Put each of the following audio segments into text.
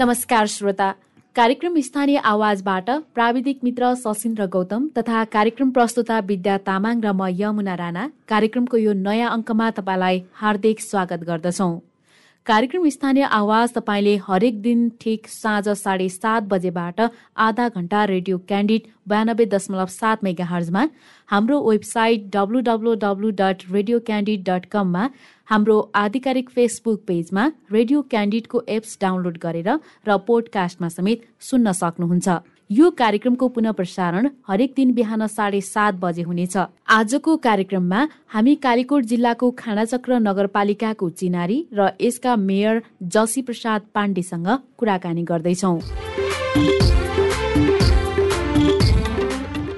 नमस्कार श्रोता। कार्यक्रम स्थानीय आवाजबाट प्राविधिक मित्र सशिन्द्र गौतम तथा कार्यक्रम प्रस्तुता विद्या तामाङ र म यमुना राणा। कार्यक्रमको यो नयाँ अङ्कमा तपाईँलाई हार्दिक स्वागत गर्दछौँ। कार्यक्रम स्थानीय आवाज तपाईँले हरेक दिन ठिक साँझ साढे सात बजेबाट आधा घण्टा रेडियो क्यान्डिड बयानब्बे दशमलव सात मेगा हर्जमा हाम्रो website W W dot radio Candid dot कममा हाम्रो आधिकारिक फेसबुक पेजमा रेडियो क्यान्डिडको एप्स डाउनलोड गरेर र पोडकास्टमा समेत सुन्न सक्नुहुन्छ। यो कार्यक्रमको पुनः प्रसारण हरेक दिन बिहान साढे सात बजे हुनेछ। आजको कार्यक्रममा हामी कालीकोट जिल्लाको खानाचक्र नगरपालिकाको चिनारी र यसका मेयर जसी प्रसाद पाण्डेसँग कुराकानी गर्दैछौ।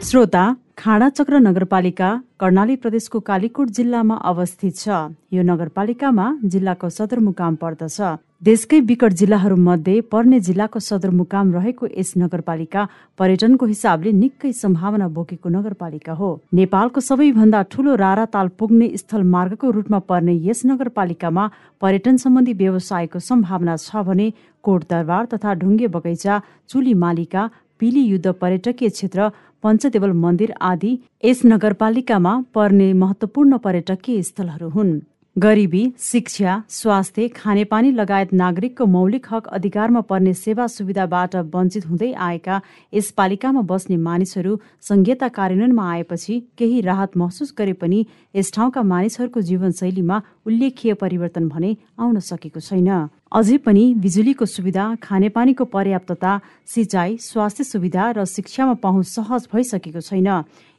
श्रोता खाडाचक्र नगरपालिका कर्णाली प्रदेशको कालीकोट जिल्लामा अवस्थित छ। यो नगरपालिकामा जिल्लाको सदरमुकाम पर्दछ। देशकै विकट जिल्लाहरूमध्ये पर्ने जिल्लाको सदरमुकाम रहेको यस नगरपालिका पर्यटनको हिसाबले निकै सम्भावना बोकेको नगरपालिका हो। नेपालको सबैभन्दा ठूलो रारा ताल पुग्ने स्थल मार्गको रूटमा पर्ने यस नगरपालिकामा पर्यटन सम्बन्धी व्यवसायको सम्भावना छ भने कोट दरबार तथा ढुङ्गे बगैँचा चुली मालिका पिली युद्ध पर्यटकीय क्षेत्र पञ्चदेवल मन्दिर आदि यस नगरपालिकामा पर्ने महत्वपूर्ण पर्यटकीय स्थलहरू हुन्। गरिबी शिक्षा स्वास्थ्य खानेपानी लगायत नागरिकको मौलिक हक अधिकारमा पर्ने सेवा सुविधाबाट वञ्चित हुँदै आएका यस पालिकामा बस्ने मानिसहरू संहिता कार्यान्वयनमा आएपछि केही राहत महसुस गरे पनि यस ठाउँका मानिसहरूको जीवनशैलीमा उल्लेखीय परिवर्तन भने आउन सकेको छैन। अझै पनि बिजुलीको सुविधा खानेपानीको पर्याप्तता सिँचाइ स्वास्थ्य सुविधा र शिक्षामा पहुँच सहज भइसकेको छैन।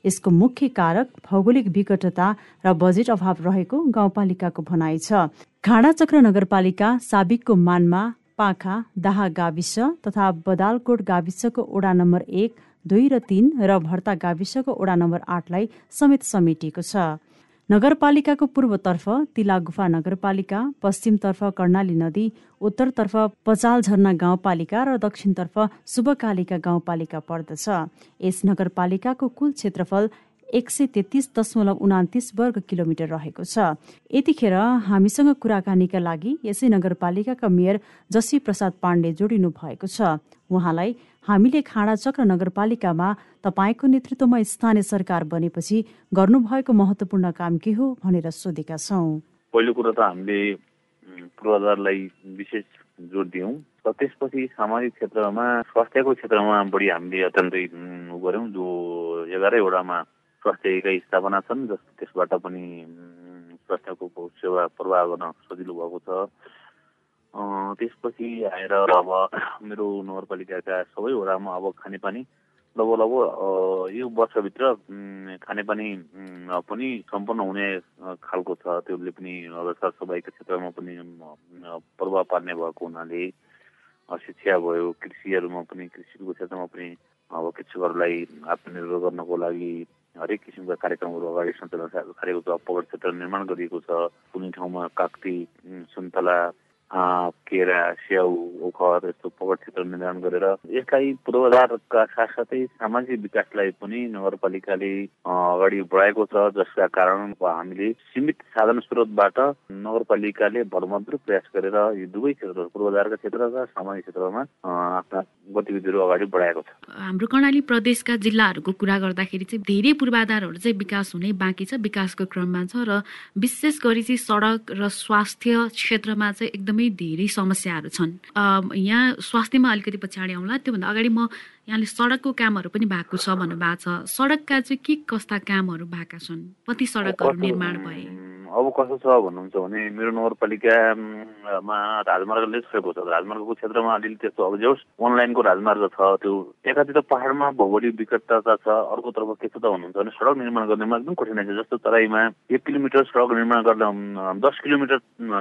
यसको मुख्य कारक भौगोलिक विकटता र बजेट अभाव रहेको गाउँपालिकाको भनाइ छ। घाँडाचक्र नगरपालिका साबिकको मानमा पाखा दाहा गाविस तथा बदालकोट गाविसको ओडा नम्बर एक दुई र तीन र भर्ता गाविसको ओडा नम्बर आठलाई समेत समेटिएको छ। नगरपालिकाको पूर्वतर्फ तिला गुफा नगरपालिका पश्चिमतर्फ कर्णाली नदी उत्तरतर्फ पचाल झरना गाउँपालिका र दक्षिणतर्फ शुभकालिका गाउँपालिका पर्दछ। यस नगरपालिकाको कुल क्षेत्रफल एक सय तेत्तिस दशमलव उनातिस वर्ग किलोमिटर रहेको छ। यतिखेर हामीसँग कुराकानीका लागि यसै नगरपालिकाका मेयर जसी प्रसाद पाण्डे जोडिनु भएको छ। उहाँलाई हामीले खाँडाचक्र नगरपालिकामा तपाईँको नेतृत्वमा स्थानीय सरकार बनेपछि गर्नुभएको महत्वपूर्ण काम के हो भनेर सोधेका छौँ। पहिलो कुरो त हामीले पूर्वाधारलाई विशेष जोड दियौँ। र त्यसपछि सामाजिक क्षेत्रमा स्वास्थ्यको क्षेत्रमा बढी हामीले अत्यन्तै गऱ्यौँ जो एघारैवटामा स्वास्थ्य एकाइ स्थापना छन् जस त्यसबाट पनि स्वास्थ्यको सेवा प्रवाह गर्न सजिलो भएको छ। त्यसपछि आएर अब मेरो नगरपालिकाका सबै वडामा अब खानेपानी लगभग लगभग यो वर्षभित्र खानेपानी पनि सम्पन्न हुने खालको छ। त्यसले पनि अब सरसफाइको क्षेत्रमा पनि प्रभाव पार्ने भएको हुनाले शिक्षा भयो कृषिहरूमा पनि कृषिको क्षेत्रमा पनि अब कृषकहरूलाई आत्मनिर्भर गर्नको लागि हरेक किसिमका कार्यक्रमहरू अगाडि सञ्चालन गरेको छ पकड क्षेत्र निर्माण गरिएको छ। कुनै ठाउँमा काक्ती सुन्तला केरा स्याउ ओखर यस्तो पकड क्षेत्र निर्माण गरेर यसलाई पूर्वाधारका साथसाथै सामाजिक विकासलाई पनि नगरपालिकाले अगाडि बढाएको छ। जसका कारण हामीले सीमित साधन स्रोतबाट नगरपालिकाले भरमग्दो प्रयास गरेर यी दुवै क्षेत्रहरू पूर्वाधारका क्षेत्र र सामाजिक क्षेत्रमा आफ्ना गतिविधिहरू अगाडि बढाएको छ। हाम्रो कर्णाली प्रदेशका जिल्लाहरूको कुरा गर्दाखेरि चाहिँ धेरै पूर्वाधारहरू चाहिँ विकास हुने बाँकी छ विकासको क्रममा छ र विशेष गरी चाहिँ सडक र स्वास्थ्य क्षेत्रमा चाहिँ एकदमै एकदमै धेरै समस्याहरू छन्। यहाँ स्वास्थ्यमा अलिकति पछाडि आउँला। त्योभन्दा अगाडि म यहाँले सडकको कामहरू पनि भएको छ भन्नुभएको छ। सडकका चाहिँ के कस्ता कामहरू भएका छन्? कति सडकहरू निर्माण भए? अब कस्तो छ भन्नुहुन्छ भने मेरो नगरपालिकामा राजमार्गले छोएको छ। राजमार्गको क्षेत्रमा अलिअलि त्यस्तो अब जो अनलाइनको राजमार्ग छ त्यो एकातिर पहाडमा भौगोलिक विकटता छ अर्कोतर्फ के छ त भन्नुहुन्छ भने सडक निर्माण गर्नेमा एकदम कठिनाइ छ। जस्तो तराईमा एक किलोमिटर सडक निर्माण गर्ने दस किलोमिटर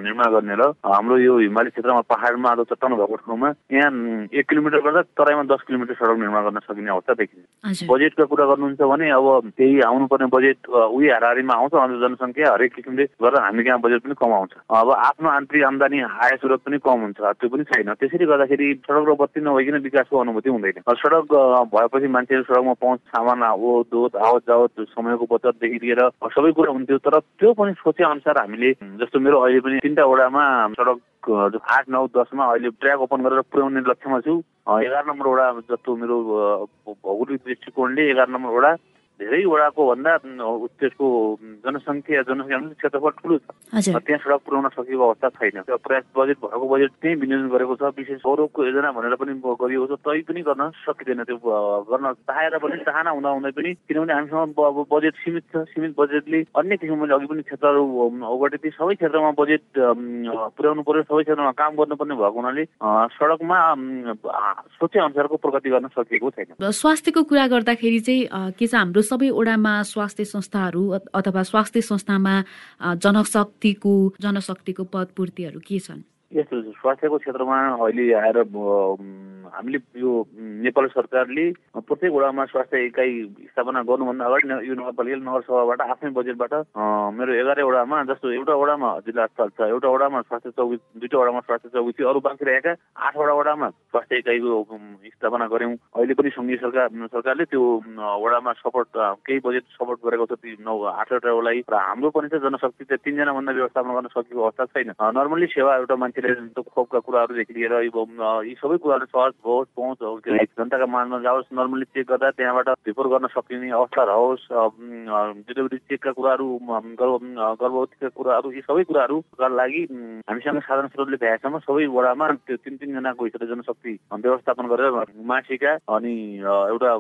निर्माण गर्ने र हाम्रो यो हिमाली क्षेत्रमा पहाडमा अब चट्टान भएको ठाउँमा यहाँ एक किलोमिटर गर्दा तराईमा दस किलोमिटर सडक निर्माण गर्न सकिने अवस्था देखिन्छ। बजेटको कुरा गर्नुहुन्छ भने अब त्यही आउनुपर्ने बजेट उही हाराहारीमा आउँछ अन्य जनसङ्ख्या हरेक किसिमले गर्दा हामी कहाँ बजेट पनि कम आउँछ अब आफ्नो आन्तरिक आम्दानी आय स्रोत पनि कम हुन्छ त्यो पनि छैन। त्यसरी गर्दाखेरि सडक र बत्ती नभइकन विकासको अनुभूति हुँदैन। सडक भएपछि मान्छेहरू सडकमा पहुँच सामान हो दोध आवत जावत समयको बचतदेखि लिएर सबै कुरा हुन्थ्यो। तर त्यो पनि सोचे अनुसार हामीले जस्तो मेरो अहिले पनि तिनवटा वडामा सडक आठ नौ दसमा अहिले ट्र्याक ओपन गरेर पुर्याउने लक्ष्यमा छु। एघार नम्बर वडा जस्तो मेरो भौगोलिक दृष्टिकोणले एघार नम्बर वडा धेरै वडाको भन्दा त्यसको जनसङ्ख्या जनसङ्ख्या क्षेत्रफल ठुलो छ। त्यहाँ सडक पुर्याउन सकेको अवस्था छैन। त्यो प्रयास बजेट भएको बजेट त्यही विनियोजन गरेको छ। विशेष गौरवको योजना भनेर पनि गरिएको छ। तै पनि गर्न सकिँदैन त्यो गर्न चाहेर पनि चाहना हुँदा हुँदै पनि किनभने हामीसँग अब बजेट सीमित छ। सीमित बजेटले अन्य किसिमले अघि पनि क्षेत्रहरूबाट ती सबै क्षेत्रमा बजेट पुर्याउनु पर्यो। सबै क्षेत्रमा काम गर्नुपर्ने भएको हुनाले सडकमा सोचे अनुसारको प्रगति गर्न सकिएको छैन। स्वास्थ्यको कुरा गर्दाखेरि चाहिँ के छ हाम्रो सबै ओडामा स्वास्थ्य संस्थाहरू अथवा स्वास्थ्य संस्थामा जनशक्तिको जनशक्तिको पदपूर्तिहरू के छन्? यस्तो स्वास्थ्यको क्षेत्रमा अहिले आएर हामीले यो नेपाल सरकारले प्रत्येक वडामा स्वास्थ्य इकाइ स्थापना गर्नुभन्दा अगाडि यो नगरपालिका नगरसभाबाट आफ्नै बजेटबाट मेरो एघारै वडामा जस्तो एउटा वडामा जिल्ला अस्पताल छ एउटा वडामा स्वास्थ्य चौकी दुईवटा वडामा स्वास्थ्य चौकी थियो अरू बाँकी रहेका आठवटा वडामा स्वास्थ्य इकाइको स्थापना गऱ्यौँ। अहिले पनि सङ्घीय सरकार सरकारले त्यो वडामा सपोर्ट केही बजेट सपोर्ट गरेको छ ती नौ आठवटालाई र हाम्रो पनि चाहिँ जनशक्ति चाहिँ तिनजना भन्दा व्यवस्थापन गर्न सकेको अवस्था छैन। नर्मल्ली सेवा एउटा मान्छेले खोपका कुराहरूदेखि लिएर यी सबै कुराहरू सहज होस् पहुँच होस् जनताका माझमा जाओस् नर्मली चेक गर्दा त्यहाँबाट रिपोर्ट गर्न सकिने अवस्था रहोस् डेलिभरी चेकका कुराहरू गर्भवतीका कुराहरू यी सबै कुराहरूका लागि हामीसँग साधारण स्रोतले भ्याएसम्म सबै वडामा त्यो तिन तिनजनाको हिसाबले जनशक्ति व्यवस्थापन गरेर मासिका अनि एउटा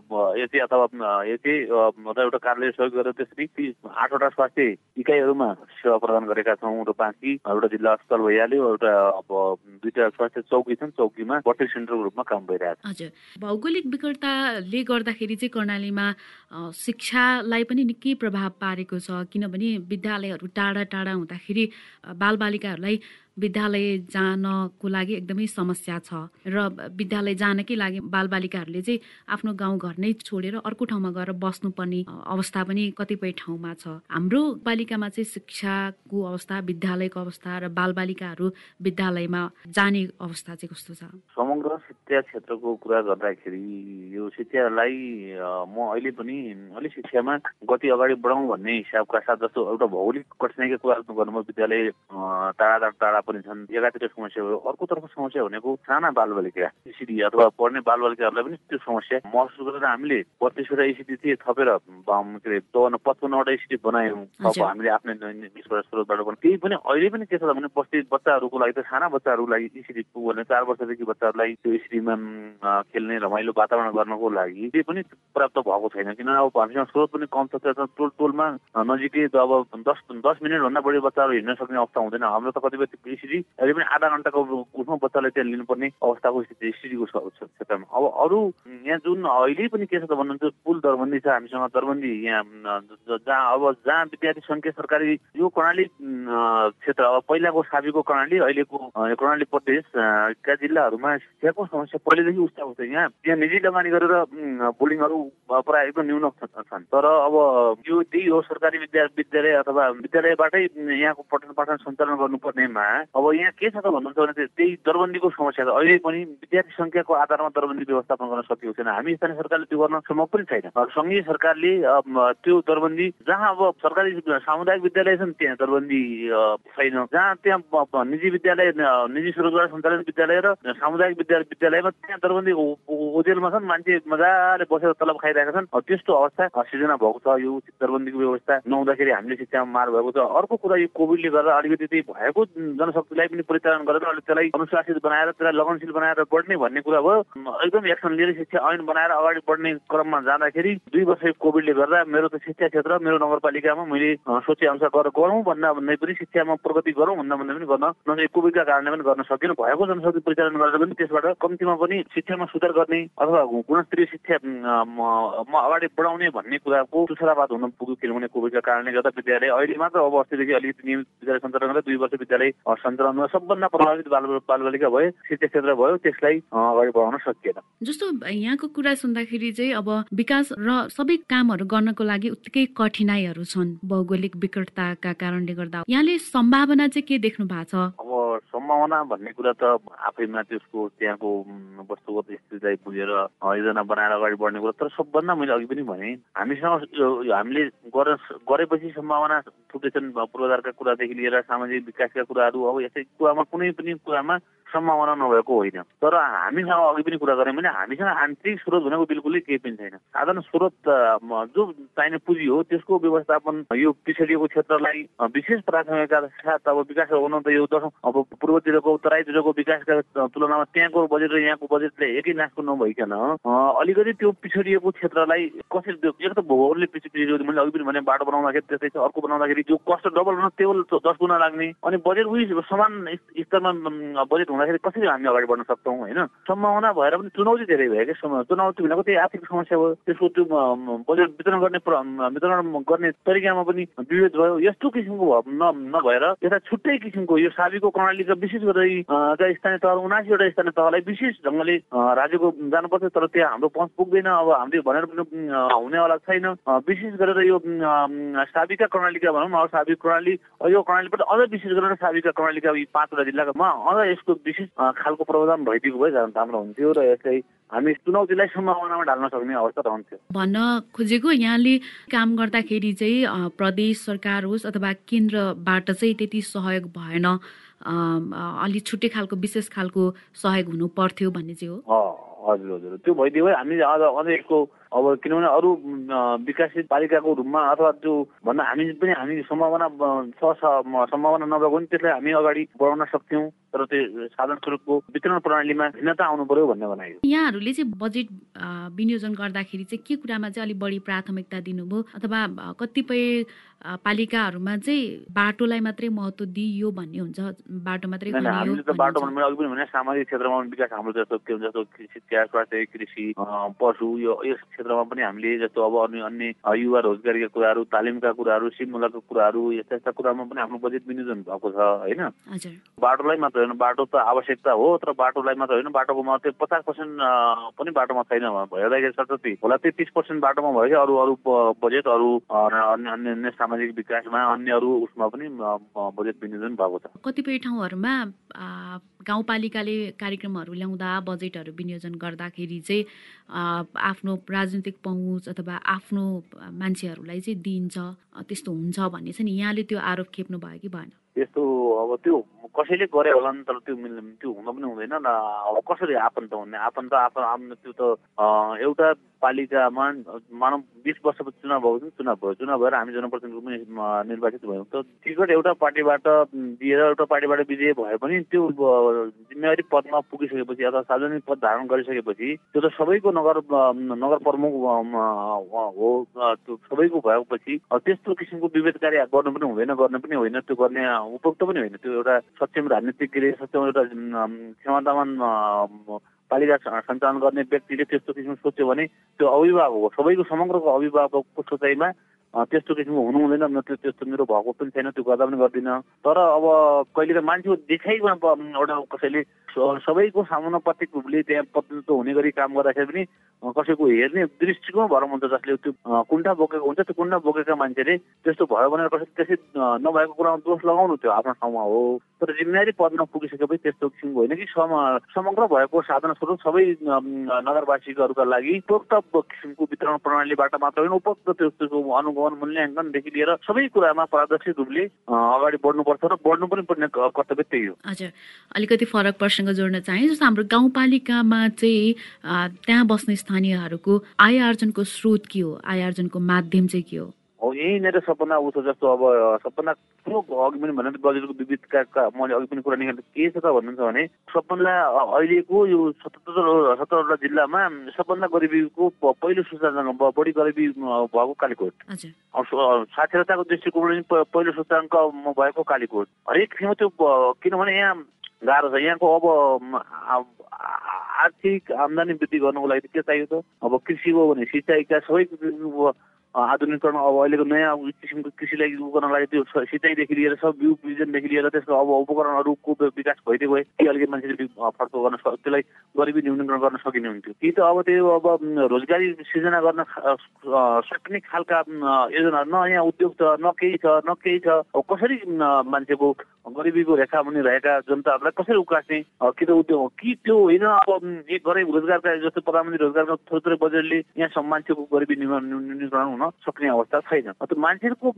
एचे अथवा एचे अथवा एउटा कार्यालय सहयोग गरेर त्यसरी आठवटा स्वास्थ्य इकाइहरूमा सेवा प्रदान गरेका छौँ र बाँकी एउटा जिल्ला अस्पताल भइहाल्यो एउटा अब दुईटा स्वास्थ्य चौकी छन् चौकीमा बटरी सेन्टरको रूपमा काम भइरहेको हजुर। भौगोलिक विकटताले गर्दाखेरि चाहिँ कर्णालीमा शिक्षालाई पनि निकै प्रभाव पारेको छ। किनभने विद्यालयहरू टाढा टाढा हुँदाखेरि बालबालिकाहरूलाई विद्यालय जानको लागि एकदमै समस्या छ। र विद्यालय जानकै लागि बालबालिकाहरूले चाहिँ आफ्नो गाउँघर नै छोडेर अर्को ठाउँमा गएर बस्नुपर्ने अवस्था पनि कतिपय ठाउँमा छ। हाम्रो बालिकामा चाहिँ शिक्षाको अवस्था विद्यालयको अवस्था र बालबालिकाहरू विद्यालयमा जाने अवस्था चाहिँ कस्तो छ? समग्र शिक्षा क्षेत्रको कुरा गर्दाखेरि यो शिक्षालाई म अहिले पनि अलिक शिक्षामा गति अगाडि बढाउँ भन्ने हिसाबका साथ जस्तो एउटा भौगोलिक कठिनाइको कुरा गर्नुमा विद्यालय टाढा टाढा पनि छन् एकातिर समस्या भयो अर्कोतर्फ समस्या भनेको साना बालबालिका इसिडी अथवा पढ्ने बालबालिकाहरूलाई पनि त्यो समस्या महसुस गरेर हामीले बत्तिसवटा इसिडी थिए थपेर के अरे चौन्न पचपन्नवटा इसिडी बनायौँ। अब हामीले आफ्नै स्रोतबाट पनि त्यही पनि अहिले पनि के छ भने बस्ती बच्चाहरूको लागि त साना बच्चाहरूलाई इसिडी भने चार वर्षदेखि बच्चाहरूलाई त्यो इसिडीमा खेल्ने रमाइलो वातावरण गर्नको लागि त्यो पनि प्राप्त भएको छैन। किनभने अब हामीसँग स्रोत पनि कम छ टोल टोलमा नजिकै अब दस दस मिनटभन्दा बढी बच्चाहरू हिँड्न सक्ने अवस्था हुँदैन। हाम्रो त कतिपय स्थिति अहिले पनि आधा घन्टाको उसमा बच्चालाई त्यहाँ लिनुपर्ने अवस्थाको स्थिति स्थितिको क्षेत्रमा। अब अरू यहाँ जुन अहिले पनि के छ त भन्नुहुन्छ पुल दरबन्दी छ हामीसँग दरबन्दी यहाँ जहाँ अब जहाँ विद्यार्थी सङ्ख्या सरकारी यो कर्णाली क्षेत्र अब पहिलाको साबीको कर्णाली अहिलेको कर्णाली प्रदेशका जिल्लाहरूमा शिक्षाको समस्या पहिलेदेखि उस्ता उस्ता यहाँ यहाँ निजी लगानी गरेर बोलिङहरू प्रायः एकदम न्यून छन्। तर अब यो त्यही हो सरकारी विद्या विद्यालय अथवा विद्यालयबाटै यहाँको पठन पाठन सञ्चालन गर्नुपर्नेमा अब यहाँ के छ त भन्नुहुन्छ भने त्यही दरबन्दीको समस्या छ अहिले पनि विद्यार्थी सङ्ख्याको आधारमा दरबन्दी व्यवस्थापन गर्न सकिएको छैन। हामी स्थानीय सरकारले त्यो गर्न सम्भव पनि छैन। सङ्घीय सरकारले त्यो दरबन्दी जहाँ अब सरकारी सामुदायिक विद्यालय छन् त्यहाँ दरबन्दी छैन। जहाँ त्यहाँ निजी विद्यालय निजी स्रोतबाट सञ्चालित विद्यालय र सामुदायिक विद्यालय विद्यालयमा त्यहाँ दरबन्दी ओजेलमा छन् मान्छे मजाले बसेर तलब खाइरहेका छन्। त्यस्तो अवस्था सिर्जना भएको छ। यो दरबन्दीको व्यवस्था नहुँदाखेरि हामीले शिक्षामा मार भएको छ। अर्को कुरा यो कोभिडले गर्दा अलिकति त्यही भएको जनशक्तिलाई पनि परिचालन गरेर अहिले त्यसलाई अनुशासित बनाएर त्यसलाई लगनशील बनाएर बढ्ने भन्ने कुरा भयो। एकदम एक्सन लिएर शिक्षा ऐन बनाएर अगाडि बढ्ने क्रममा जाँदाखेरि दुई वर्ष कोभिडले गर्दा मेरो त शिक्षा क्षेत्र मेरो नगरपालिकामा मैले सोचे अनुसार गरेर गरौँ भन्दा भन्दै पनि शिक्षामा प्रगति गरौँ भन्दा भन्दै पनि गर्न नसके कोभिडका कारणले पनि गर्न सकेन। भएको जनशक्ति परिचालन गरेर पनि त्यसबाट कम्तीमा पनि शिक्षामा सुधार गर्ने अथवा गुणस्तरीय शिक्षा अगाडि बढाउने भन्ने कुराको सुसराबाद हुन पुग्यो किनभने कोभिडका कारणले गर्दा विद्यालय अहिले मात्र अब अस्तिदेखि अलिकति नियमित विद्यालय सञ्चालन गर्दा दुई वर्ष विद्यालय सञ्चालनमा सबभन्दा प्रभावित बाल बालबालिका भयो शिक्षा क्षेत्र भयो त्यसलाई अगाडि बढाउन सकिएन। जस्तो यहाँको कुरा सुन्दाखेरि चाहिँ अब विकास र सबै कामहरू गर्नको लागि उत्तिकै कठिनाइहरू छन्। भौगोलिक विकटताका कारणले गर्दा। यहाँले सम्भावना चाहिँ के देख्नु भएको छ? अब सम्भावना भन्ने कुरा त आफैमा त्यसको त्यहाँको वस्तुगत स्थितिलाई बुझेर योजना बनाएर अगाडि बढ्ने कुरा तर सबभन्दा मैले अघि पनि भने हामीसँग हामीले गरेपछि सम्भावना फुटेछन् पूर्वाधारका कुरादेखि लिएर सामाजिक विकासका कुराहरू अब यसै कुरामा कुनै पनि कुरामा सम्भावना नभएको होइन। तर हामीसँग अघि पनि कुरा गऱ्यौँ भने हामीसँग आन्तरिक स्रोत भनेको बिल्कुलै केही पनि छैन। साधन स्रोत जो चाहिने पुँजी हो त्यसको व्यवस्थापन यो पिछडिएको क्षेत्रलाई विशेष प्राथमिकता साथ अब विकास गर्नु त यो दशौँ अब पूर्वतिरको तराईतिरको विकासका तुलनामा त्यहाँको बजेट र यहाँको बजेटले एकै नासको नभइकन अलिकति त्यो पिछडिएको क्षेत्रलाई कसरी एक त भूगोलले पिछडिएको मैले अघि पनि भने बाटो बनाउँदाखेरि त्यस्तै छ अर्को बनाउँदाखेरि त्यो कस्ट डबल टेबल दस गुणा लाग्ने अनि बजेट उयो समान स्तरमा बजेट हुँदाखेरि कसरी हामी अगाडि बढ्न सक्छौँ होइन? सम्भावना भएर पनि चुनौती धेरै भयो क्या चुनौती भनेको त्यही आर्थिक समस्या भयो त्यसको त्यो बजेट वितरण गर्ने वितरण गर्ने तरिकामा पनि विभेद भयो। यस्तो किसिमको नभएर यता छुट्टै किसिमको यो साबीको प्रणालीका विशेष गरी स्थानीय तह उनासीवटा स्थानीय तहलाई विशेष ढङ्गले राज्यको जानुपर्छ तर त्यहाँ हाम्रो पहुँच पुग्दैन। अब हामीले भनेर पनि हुनेवाला छैन। विशेष गरेर यो साबिका प्रणालीका भनौँ न साबिक प्रणाली यो प्रणालीबाट अझ विशेष गरेर साबिका प्रणालीका पाँचवटा जिल्लामा अझ यसको विशेष खालको प्रावधान भइदिएको भए झन् राम्रो हुन्थ्यो र यसलाई हामी चुनौतीलाई सम्भावनामा ढाल्न सक्ने अवस्था रहन्थ्यो भन्न खोजेको यहाँले काम गर्दाखेरि चाहिँ प्रदेश सरकार होस् अथवा केन्द्रबाट चाहिँ त्यति सहयोग भएन अलि छुट्टै खालको विशेष खालको सहयोग हुनु पर्थ्यो भन्ने चाहिँ हो। हजुर हजुर। त्यो भइदियो भए हामी अझ अझ यसको अब किनभने अरू विकसित पालिकाको रूपमा अथवा त्यो भन्दा हामी पनि हामी सम्भावना छ सम्भावना नभएको पनि त्यसलाई हामी अगाडि बढाउन सक्थ्यौँ। तर त्यो साधन स्वरूपको वितरण प्रणालीमा भिन्नता आउनु पर्यो भन्ने भनाइ यहाँहरूले चाहिँ बजेट विनियोजन गर्दाखेरि चाहिँ के कुरामा चाहिँ अलिक बढी प्राथमिकता दिनुभयो? अथवा कतिपय पालिकाहरूमा चाहिँ बाटोलाई मात्रै महत्व दिइयो भन्ने हुन्छ? बाटो मात्रै हामीले त बाटो भन्नु अघि पनि भने सामाजिक क्षेत्रमा विकास हाम्रो जस्तो के हुन्छ जस्तो शिक्षा स्वास्थ्य कृषि पशु यो यस क्षेत्रमा पनि हामीले जस्तो अब अन्य अन्य युवा रोजगारीका कुराहरू तालिमका कुराहरू सिपमूलकका कुराहरू यस्ता यस्ता कुरामा पनि हाम्रो बजेट विनियोजन भएको छ होइन? बाटोलाई मात्र होइन बाटो त आवश्यकता हो तर बाटोलाई मात्र होइन बाटोको मात्रै पचास पर्सेन्ट पनि बाटोमा छैन हेर्दाखेरि सरस्वती होला तेत्तिस पर्सेन्ट बाटोमा भयो कि अरू अरू बजेट अरू अन्य अन्य अन्य सामाजिक विकासमा अन्य अरू उसमा पनि बजेट विनियोजन भएको छ। कतिपय ठाउँहरूमा गाउँपालिकाले कार्यक्रमहरू ल्याउँदा बजेटहरू विनियोजन गर्दाखेरि चाहिँ आफ्नो राजनीतिक पहुँच अथवा आफ्नो मान्छेहरूलाई चाहिँ दिइन्छ त्यस्तो हुन्छ भन्ने छ नि। यहाँले त्यो आरोप खेप्नु भयो कि भएन? त्यस्तो अब त्यो कसैले गरे होला नि तर त्यो त्यो हुन पनि हुँदैन न। अब कसरी आफन्त हुने? आफन्त आफन्त त्यो त एउटा पालिकामा मानव बिस वर्षपछि चुनाव भएको थियो चुनाव भयो। चुनाव भएर हामी जनप्रतिनिधिको पनि निर्वाचित भयौँ। त टिकट एउटा पार्टीबाट दिएर एउटा पार्टीबाट विजय भए पनि त्यो जिम्मेवारी पदमा पुगिसकेपछि अथवा सार्वजनिक पद धारण गरिसकेपछि त्यो त सबैको नगर नगर प्रमुख हो त्यो सबैको भएपछि त्यस्तो किसिमको विभेदकारी गर्नु पनि हुँदैन गर्नु पनि होइन। त्यो गर्ने उपयुक्त पनि होइन त्यो एउटा सक्षम राजनीतिज्ञले सक्षम एउटा क्षमतावान पालिका सञ्चालन गर्ने व्यक्तिले त्यस्तो किसिमको सोच्यो भने त्यो अभिभावक हो सबैको समग्रको अभिभावकको सोचाइमा त्यस्तो किसिमको हुनु हुँदैन न त्यो त्यस्तो मेरो भएको पनि छैन त्यो गर्दा पनि गर्दिनँ। तर अब कहिले त मान्छेको देखाइमा एउटा कसैले सबैको समानुपातिक रूपले त्यहाँ प्रतिनिधित्व हुने गरी काम गर्दाखेरि पनि कसैको हेर्ने दृष्टिकोण भएर हुन्छ जसले त्यो कुण्ठा बोकेको हुन्छ त्यो कुण्ठा बोकेका मान्छेले त्यस्तो भयो भनेर कसै त्यसै नभएको कुरामा दोष लगाउनु त्यो आफ्नो ठाउँमा हो। तर जिम्मेवारी पदमा पुगिसकेपछि त्यस्तो किसिमको होइन कि समग्र भएको साधन स्रोत सबै नगरवासीहरूका लागि उपयुक्त किसिमको वितरण प्रणालीबाट मात्र होइन उपयुक्त त्यस्तो अनुगमन मूल्याङ्कनदेखि लिएर सबै कुरामा पारदर्शी रूपले अगाडि बढ्नुपर्छ र बढ्नु पनि पर्ने कर्तव्य त्यही हो। हजुर। अलिकति फरक तपाईँसँग जोड्न चाहे जस्तो हाम्रो गाउँपालिकामा चाहिँ त्यहाँ बस्ने स्थानीयहरूको आय आर्जनको स्रोत के हो? आय आर्जनको माध्यम चाहिँ के हो? हो यहीँनिर सपना उठो जस्तो अब सपना ठुलो अघि पनि भने बजेटको विविधका मैले अघि पनि कुरा निकाल्नु के छ त भन्नुहुन्छ भने सबभन्दा अहिलेको यो सतहत्तर सत्तरवटा जिल्लामा सबभन्दा गरिबीको पहिलो सूचनाङ्क बढी गरिबी भएको कालीकोट। साक्षरताको दृष्टिकोण पहिलो सूचकाङ्क भएको कालीकोट। हरेक ठाउँमा त्यो किनभने यहाँ गाह्रो छ यहाँको अब आर्थिक आम्दानी वृद्धि गर्नुको लागि के चाहियो त? अब कृषि हो भने सिँचाइका सबै आधुनिकरण अब अहिलेको नयाँ किसिमको कृषिलाई उ गर्न लागि त्यो सिँचाइदेखि लिएर सब बिउ बिजनदेखि लिएर त्यसको अब उपकरणहरूको विकास भइदियो गए कि अलिकति मान्छेले फर्को गर्न त्यसलाई गरिबी न्यूनीकरण गर्न सकिने हुन्थ्यो। कि त अब त्यो अब रोजगारी सिर्जना गर्न सक्ने खालका योजना न यहाँ उद्योग छ न केही छ न केही छ कसरी मान्छेको गरिबीको रेखा मुनि रहेका जनताहरूलाई कसरी उकास्ने कि त उद्योग कि त्यो होइन अब एक गरे रोजगारका जस्तो प्रधानमन्त्री रोजगारका थोरै थोरै बजेटले यहाँ मान्छेको गरिबी न्यूनीकरण हुन सक्ने अवस्था छैन। त्यो मान्छेको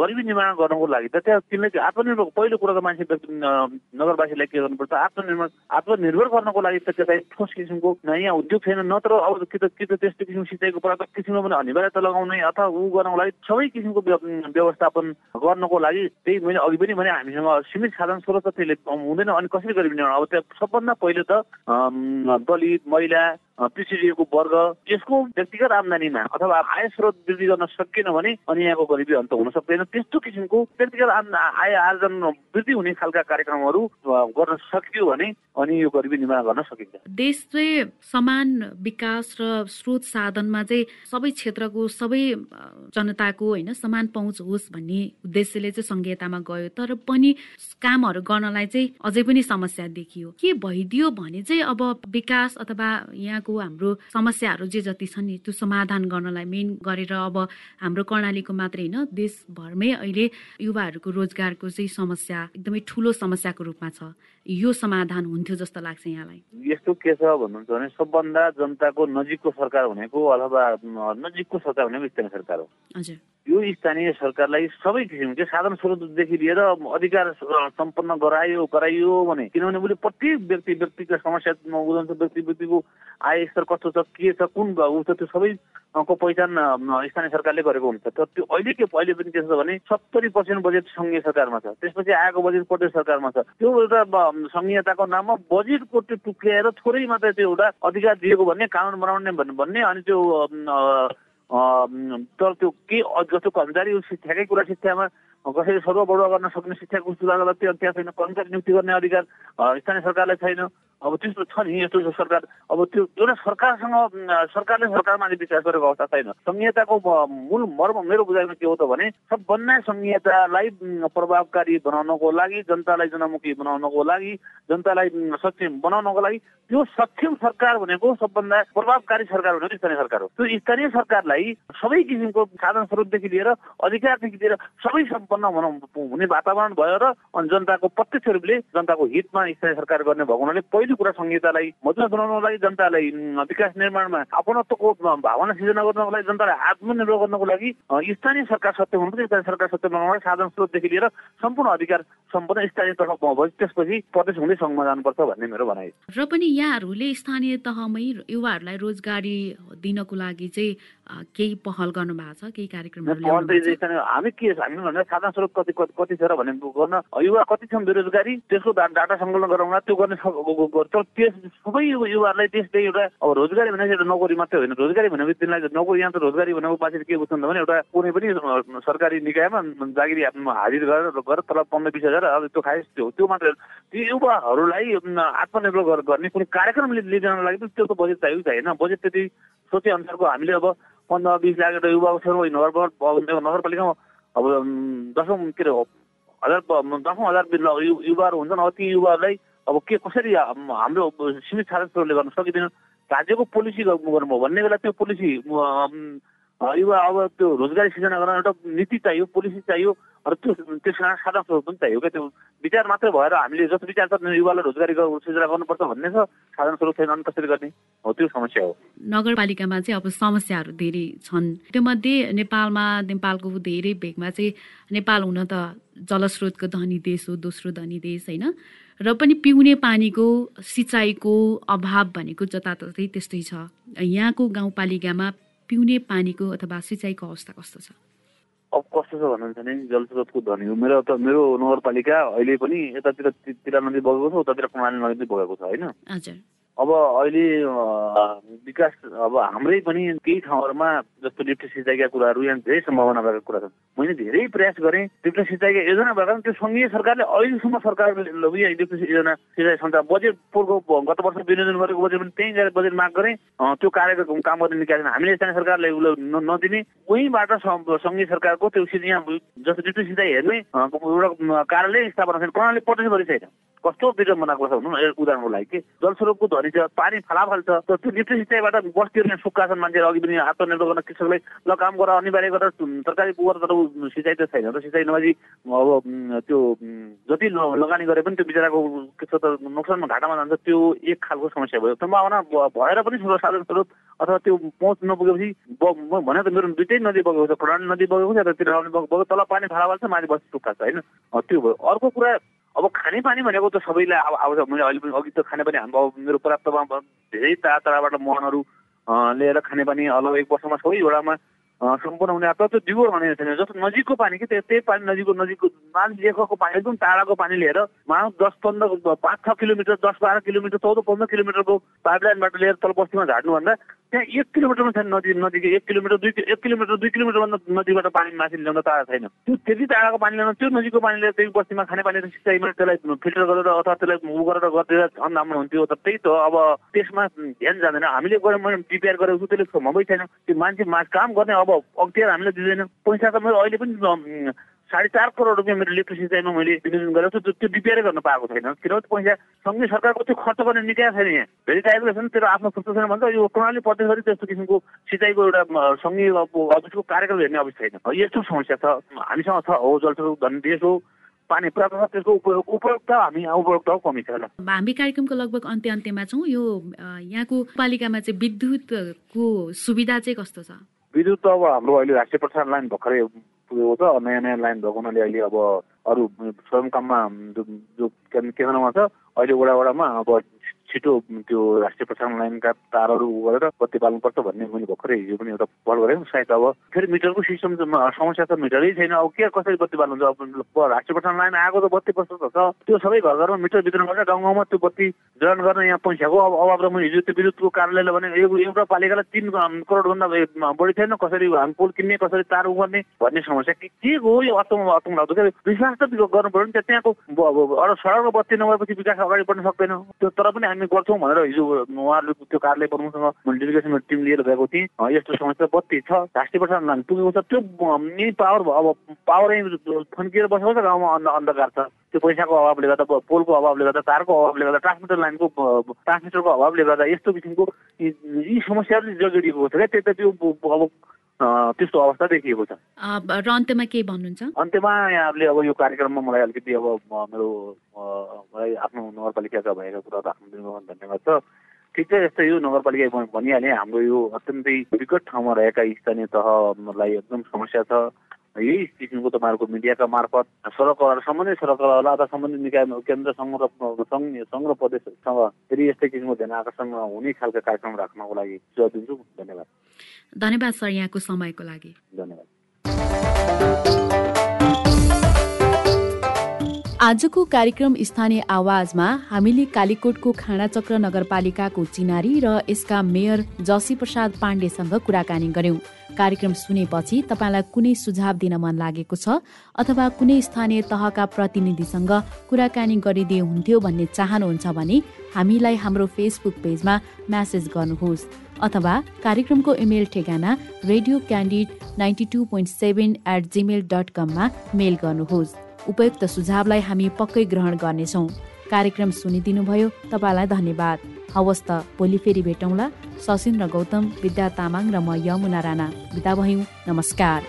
गरिबी निर्माण गर्नको लागि त त्यहाँ किनकि आत्मनिर्भर पहिलो कुरो त मान्छे नगरवासीलाई के गर्नुपर्छ? आत्मनिर्भर आत्मनिर्भर गर्नको लागि त त्यता ठोस किसिमको यहाँ उद्योग छैन नत्र अब कि त कि त त्यस्तो किसिमको सिँचाइको प्राप्त किसिममा पनि अनिवार्यता लगाउने अथवा ऊ गर्नको लागि सबै किसिमको व्यवस्थापन गर्नको लागि त्यही मैले अघि पनि भने हामीसँग सीमित साधन स्रोत त त्यसले हुँदैन अनि कसरी गरिबी निर्माण? अब त्यहाँ सबभन्दा पहिले त दलित महिला पिछडिएको वर्ग यसको व्यक्तिगत आम्दानीमा अथवा आय स्रोत वृद्धि गर्न सकिएन भने अनि यहाँको गरिबी अन्त हुन सक्दैन। त्यस्तो किसिमको व्यक्तिगत आय आर्जन वृद्धि हुने खालका कार्यक्रमहरू गर्न सकियो भने अनि यो गरिबी निर्माण गर्न सकिन्छ। देश चाहिँ समान विकास र स्रोत साधनमा चाहिँ सबै क्षेत्रको सबै जनताको होइन समान पहुँच होस् भन्ने उद्देश्यले चाहिँ संघीयतामा गयो। तर पनि कामहरू गर्नलाई चाहिँ अझै पनि समस्या देखियो। के भइदियो भने चाहिँ अब विकास अथवा यहाँ यहाँको हाम्रो समस्याहरू जे जति छन् नि त्यो समाधान गर्नलाई मेन गरेर अब हाम्रो कर्णालीको मात्रै होइन देशभरमै अहिले युवाहरूको रोजगारको चाहिँ समस्या एकदमै ठुलो समस्याको रूपमा छ। यो समाधान हुन्थ्यो जस्तो लाग्छ यहाँलाई। यस्तो के छ भन्नुहुन्छ भने सबभन्दा जनताको नजिकको सरकार भनेको अथवा नजिकको सरकार भनेको स्थानीय सरकार हो। हजुर। यो स्थानीय सरकारलाई सबै किसिमको साधन स्रोतदेखि लिएर अधिकार सम्पन्न गरायो गराइयो भने किनभने उसले प्रत्येक व्यक्ति व्यक्तिका समस्या उदाहरण व्यक्ति व्यक्तिको आय स्तर कस्तो छ के छ कुन ऊ छ त्यो सबैको पहिचान स्थानीय सरकारले गरेको हुन्छ। तर त्यो अहिले के अहिले पनि के छ भने सत्तरी पर्सेन्ट बजेट सङ्घीय सरकारमा छ। त्यसपछि आएको बजेट प्रदेश सरकारमा छ। त्यो एउटा संहिताको नाममा बजेटको त्यो टुक्राएर थोरै मात्रै त्यो एउटा अधिकार दिएको भन्ने कानुन बनाउने भन्ने अनि त्यो तर त्यो के जस्तो कर्मचारी ठ्याकै कुरा शिक्षामा कसैले सर्व बढुवा गर्न सक्ने शिक्षाको सुधार त्यो त्यहाँ छैन कर्मचारी नियुक्ति गर्ने अधिकार स्थानीय सरकारलाई छैन अब त्यस्तो छ नि यस्तो सरकार अब त्यो एउटा सरकारसँग सरकारले सरकारमाथि विश्वास गरेको अवस्था छैन संहिताको मूल मर्म मेरो बुझाइमा के हो त भने सबभन्दा संहितालाई प्रभावकारी बनाउनको लागि जनतालाई जनमुखी बनाउनको लागि जनतालाई सक्षम बनाउनको लागि त्यो सक्षम सरकार भनेको सबभन्दा प्रभावकारी सरकार भनेको स्थानीय सरकार हो त्यो स्थानीय सरकारलाई सबै किसिमको साधन स्रोतदेखि लिएर अधिकारदेखि लिएर सबै सम्पन्न हुने वातावरण भयो र अनि जनताको प्रत्यक्ष रूपले जनताको हितमा स्थानीय सरकार गर्ने भएको हुनाले पहिलो कुरा संहितालाई मजबुत बनाउनको लागि जनतालाई विकास निर्माणमा अपनत्वको भावना सिर्जना गर्नको लागि जनतालाई आत्मनिर्भर गर्नको लागि स्थानीय सरकार सत्य हुनुपर्छ स्थानीय सरकार सत्य बनाउनको साधन स्रोतदेखि लिएर सम्पूर्ण अधिकार सम्पन्न स्थानीय भएपछि त्यसपछि प्रदेश हुँदै सङ्घमा जानुपर्छ भन्ने मेरो भनाइ। र पनि यहाँहरूले स्थानीय तहमै युवाहरूलाई रोजगारी दिनको लागि चाहिँ केही पहल गर्नु भएको छ? केही कार्यक्रमहरू हामी के हामी भन्दा साधन स्रोत कति कति छ र भने गर्न युवा कति छन् बेरोजगारी? त्यसको डाटा सङ्कलन गराउन त्यो गर्ने त्यस सबै युवाहरूलाई त्यस्तै एउटा अब रोजगारी भनेको एउटा नोकरी मात्रै होइन। रोजगारी भनेको तिनीलाई नोकरी यहाँ त रोजगारी भनेको मान्छेले के बुझ्छन् भने एउटा कुनै पनि सरकारी निकायमा जागिरी हाजिर गरेर गरेर तल पन्ध्र बिस हजार अब त्यो खाएस त्यो त्यो मात्र त्यो युवाहरूलाई आत्मनिर्भर गर्ने कुनै कार्यक्रम लिइदिनको लागि त्यो त बजेट चाहियो चाहिएन बजेट त्यति सोचे अनुसारको हामीले अब पन्ध्र बिस लाख एउटा युवाको छेउमा नगर नगरपालिकामा अब दसौँ के अरे हजार दसौँ हजार युवाहरू हुन्छन् अब ती युवाहरूलाई अब के कसरी हाम्रो सीमित छात्रहरूले गर्न सकिँदैन? राज्यको पोलिसी गर्नुभयो भन्ने बेला त्यो पोलिसी युवा अब त्यो रोजगारी सिर्जना गर्न एउटा नीति चाहियो पोलिसी चाहियो र त्यो त्यसमा साधन स्रोत पनि चाहियो क्या त्यो विचार मात्रै भएर हामीले जस्तो विचार छ युवालाई रोजगारी सिर्जना गर्नुपर्छ भन्ने छ साधन स्रोत छैन अनि कसरी गर्ने हो त्यो समस्या हो। नगरपालिकामा चाहिँ अब समस्याहरू धेरै छन्। त्यो मध्ये नेपालमा नेपालको धेरै भेगमा चाहिँ नेपाल हुन त जलस्रोतको धनी देश हो दोस्रो धनी देश होइन? र पनि पिउने पानीको सिँचाइको अभाव भनेको जताततै त्यस्तै छ। यहाँको गाउँपालिकामा पिउने पानीको अथवा सिँचाइको अवस्था कस्तो छ? अब कस्तो छ भन्नुहुन्छ भने जलस्रोतको धनी हो। मेरो त मेरो नगरपालिका अहिले पनि यतातिर तिरा नदी बगेको छ उतातिर कर्णाली नदी बगेको छ होइन? अब अहिले विकास अब हाम्रै पनि केही ठाउँहरूमा जस्तो लिफ्ट सिँचाइका कुराहरू यहाँ धेरै सम्भावना भएका कुरा छन्। मैले धेरै प्रयास गरेँ लिफ्ट सिँचाइका योजना भएका त्यो सङ्घीय सरकारले अहिलेसम्म सरकारले लिफ्ट योजना सिँचाइ सञ्चार बजेट पोहोरको गत वर्ष विनियोजन गरेको बजेट पनि त्यहीँ गएर बजेट माग गरेँ। त्यो कार्यको काम गर्ने निकालेन। हामीले स्थानीय सरकारले नदिने उहीँबाट सङ्घीय सरकारको त्यो यहाँ जस्तो लिफ्ट सिँचाइ हेर्ने एउटा कार्यालय स्थापना छैन प्रणाली पटक छैन। कस्तो विडम्बनाको छ भनौँ न उदाहरणको लागि। के जलस्रोतको धनी छ पानी फलाफल छ। त्यो लिफ्ट सिँचाइबाट बस्तीहरू सुक्खा छन् मान्छेहरू अघि पनि आत्मनिर्भर गर्न कृषकलाई काम गर अनिवार्य गरेर सरकारी पुगर तर सिँचाइ त छैन। र सिँचाइ नभए अब त्यो जति लगानी गरे पनि त्यो बिचराको के छ त नोक्सानमा घाटामा जान्छ त्यो एक खालको समस्या भयो। सम्भावना भएर पनि साधन स्रोत अथवा त्यो पहुँच नपुगेपछि भने त मेरो दुइटै नदी बगेको छ प्रणाली नदी बगेको छ यतातिर बगेको तल पानी फालावाल छ माथि बस्ती सुक्खा छ होइन? त्यो भयो। अर्को कुरा अब खानेपानी भनेको त सबैलाई अब आउँछ मैले अहिले पनि अघि त खानेपानी हाम्रो मेरो प्राप्तमा धेरै टाढा टाढाबाट मुहानहरू लिएर खानेपानी अलग एक वर्षमा सबै एउटामा सम्पूर्ण हुने तर त्यो दिगो भने छैन। जस्तो नजिकको पानी कि त्यही पानी नजिकको नजिकको लेखको पानी एकदम टाढाको पानी लिएर मानव दस पन्ध्र पाँच छ किलोमिटर दस बाह्र किलोमिटर चौध पन्ध्र किलोमिटरको पाइपलाइनबाट लिएर तल बस्तीमा झार्नुभन्दा त्यहाँ एक किलोमिटरमा छैन नदी नदीको एक किलोमिटर दुई एक किलोमिटर दुई किलोमिटरभन्दा नदीबाट पानी माथि ल्याउन टाढा छैन। त्यो त्यति टाढाको पानी ल्याउन त्यो नजिकको पानी लिएर त्यही बस्तीमा खाने पानी सिँचाइमा त्यसलाई फिल्टर गरेर अथवा त्यसलाई उ गरेर गरिदिएर झन् राम्रो हुन्थ्यो त त्यही त अब त्यसमा ध्यान जाँदैन। हामीले मैले प्रिपेयर गरेको त्यसले सम्भवै छैन। त्यो मान्छे काम गर्ने अब अख्तियार हामीलाई दिँदैन। पैसा त मेरो अहिले पनि साढे चार करोड रुपियाँ मेरो लिफ्ट सिँचाइमा मैले विनियोजन गरेको छु। त्यो रिपेयरै गर्न पाएको छैन। किनभने पैसा सँगै सरकारको त्यो खर्च गर्ने निकाय छैन यहाँ। टाइपको छैन तेरो आफ्नो खुर्च छैन भन्छ। यो प्रणाली प्रदेश गरी त्यस्तो किसिमको सिँचाइको एउटा सङ्घीय अफिसको कार्यक्रम हेर्ने अफिस छैन। यस्तो समस्या छ। हामीसँग छ हो जलस्रोत धन देश हो पानी प्राप्त छ त्यसको उपयोग हामी उपयुक्तको कमी छ हामी कार्यक्रमको लगभग अन्त्य अन्त्यमा छौँ। यो यहाँको पालिकामा चाहिँ विद्युतको सुविधा चाहिँ कस्तो छ? विद्युत अब हाम्रो अहिले राष्ट्रिय प्रसारण लाइन भर्खरै पुगेको छ नयाँ नयाँ लाइन भएको हुनाले अहिले अब अरू काममा जो केन्द्रमा छ अहिले वडा वडामा अब छिटो त्यो राष्ट्रिय प्रसारण लाइनका तारहरू गरेर बत्ती पाल्नुपर्छ भन्ने मैले भर्खरै हिजो पनि एउटा पहल गरेको सायद अब फेरि मिटरको सिस्टम समस्या त मिटरै छैन। अब के कसरी बत्ती पाल्नुहुन्छ अब राष्ट्रिय प्रसारण लाइन आएको त बत्ती त छ त्यो सबै घर घरमा मिटर वितरण गरेर गाउँ गाउँमा त्यो बत्ती जडान गर्न यहाँ पैसाको अब अभाव र मैले हिजो त्यो विद्युतको कार्यालयले भने एउटा पालिकालाई तिन करोडभन्दा बढी थिएन कसरी पोल किन्ने कसरी तार उगर्ने भन्ने समस्या। के के हो यो अतम अतम लाग्दो क्या विश्वास त गर्नु पऱ्यो नि त्यहाँको अब सडकको बत्ती नभएपछि विकास अगाडि बढ्न सक्दैन। त्यो तर पनि हामी गर्छौँ भनेर हिजो उहाँहरूले त्यो कार्यालय प्रमुखसँग मैले डेलिगेसन टिम लिएर गएको थिएँ। यस्तो समस्या बत्ती छ राष्ट्रिय प्रसारण पुगेको छ। त्यो मेन पावर अब पावरै फन्किएर बसेको छ गाउँमा अन्धकार छ। त्यो पैसाको अभावले गर्दा पोलको अभावले गर्दा तारको अभावले गर्दा ट्रान्समिटर लाइनको ट्रान्समिटरको अभावले गर्दा यस्तो किसिमको यी समस्याहरूले जगिडिएको छ क्या। त्यो त त्यो अब त्यस्तो अवस्था देखिएको छ। र अन्त्यमा के भन्नुहुन्छ? अन्त्यमा यहाँहरूले अब यो कार्यक्रममा मलाई अलिकति अब मेरो मलाई आफ्नो नगरपालिकाका भएका कुरा राख्नु दिनुभयो धन्यवाद छ। ठिक छ यस्तै यो नगरपालिका भनिहालेँ। हाम्रो यो अत्यन्तै विकट ठाउँमा रहेका स्थानीय तहलाई एकदम समस्या छ। यही किसिमको तपाईँहरूको मिडियाका मार्फत सडकहरू सम्बन्धित सडकहरू होला अथवा सम्बन्धित निकाय केन्द्र सङ्घ र सङ्घ र प्रदेशसँग फेरि यस्तै किसिमको ध्यान आकर्षण हुने खालका कार्यक्रम राख्नको लागि सुझाव दिन्छु। धन्यवाद। धन्यवाद सर यहाँको समयको लागि। धन्यवाद। आजको कार्यक्रम स्थानीय आवाजमा हामीले कालीकोटको खाँडाचक्र नगरपालिकाको चिनारी र यसका मेयर जसी प्रसाद पाण्डेसँग कुराकानी गर्यौं। कार्यक्रम सुनेपछि तपाईँलाई कुनै सुझाव दिन मन लागेको छ अथवा कुनै स्थानीय तहका प्रतिनिधिसँग कुराकानी गरिदिए हुन्थ्यो भन्ने चाहनुहुन्छ भने हामीलाई हाम्रो फेसबुक पेजमा म्यासेज गर्नुहोस् अथवा कार्यक्रमको इमेल ठेगाना radio Candid ninety two point seven at Gmail dot कममा मेल गर्नुहोस्। उपयुक्त सुझावलाई हामी पक्कै ग्रहण गर्नेछौँ। कार्यक्रम सुनिदिनुभयो तपाईँलाई धन्यवाद। हवस् त भोलि फेरि भेटौँला। ससिन र गौतम विद्या तामाङ र म यमुना राणा। बिदा भयौँ। नमस्कार।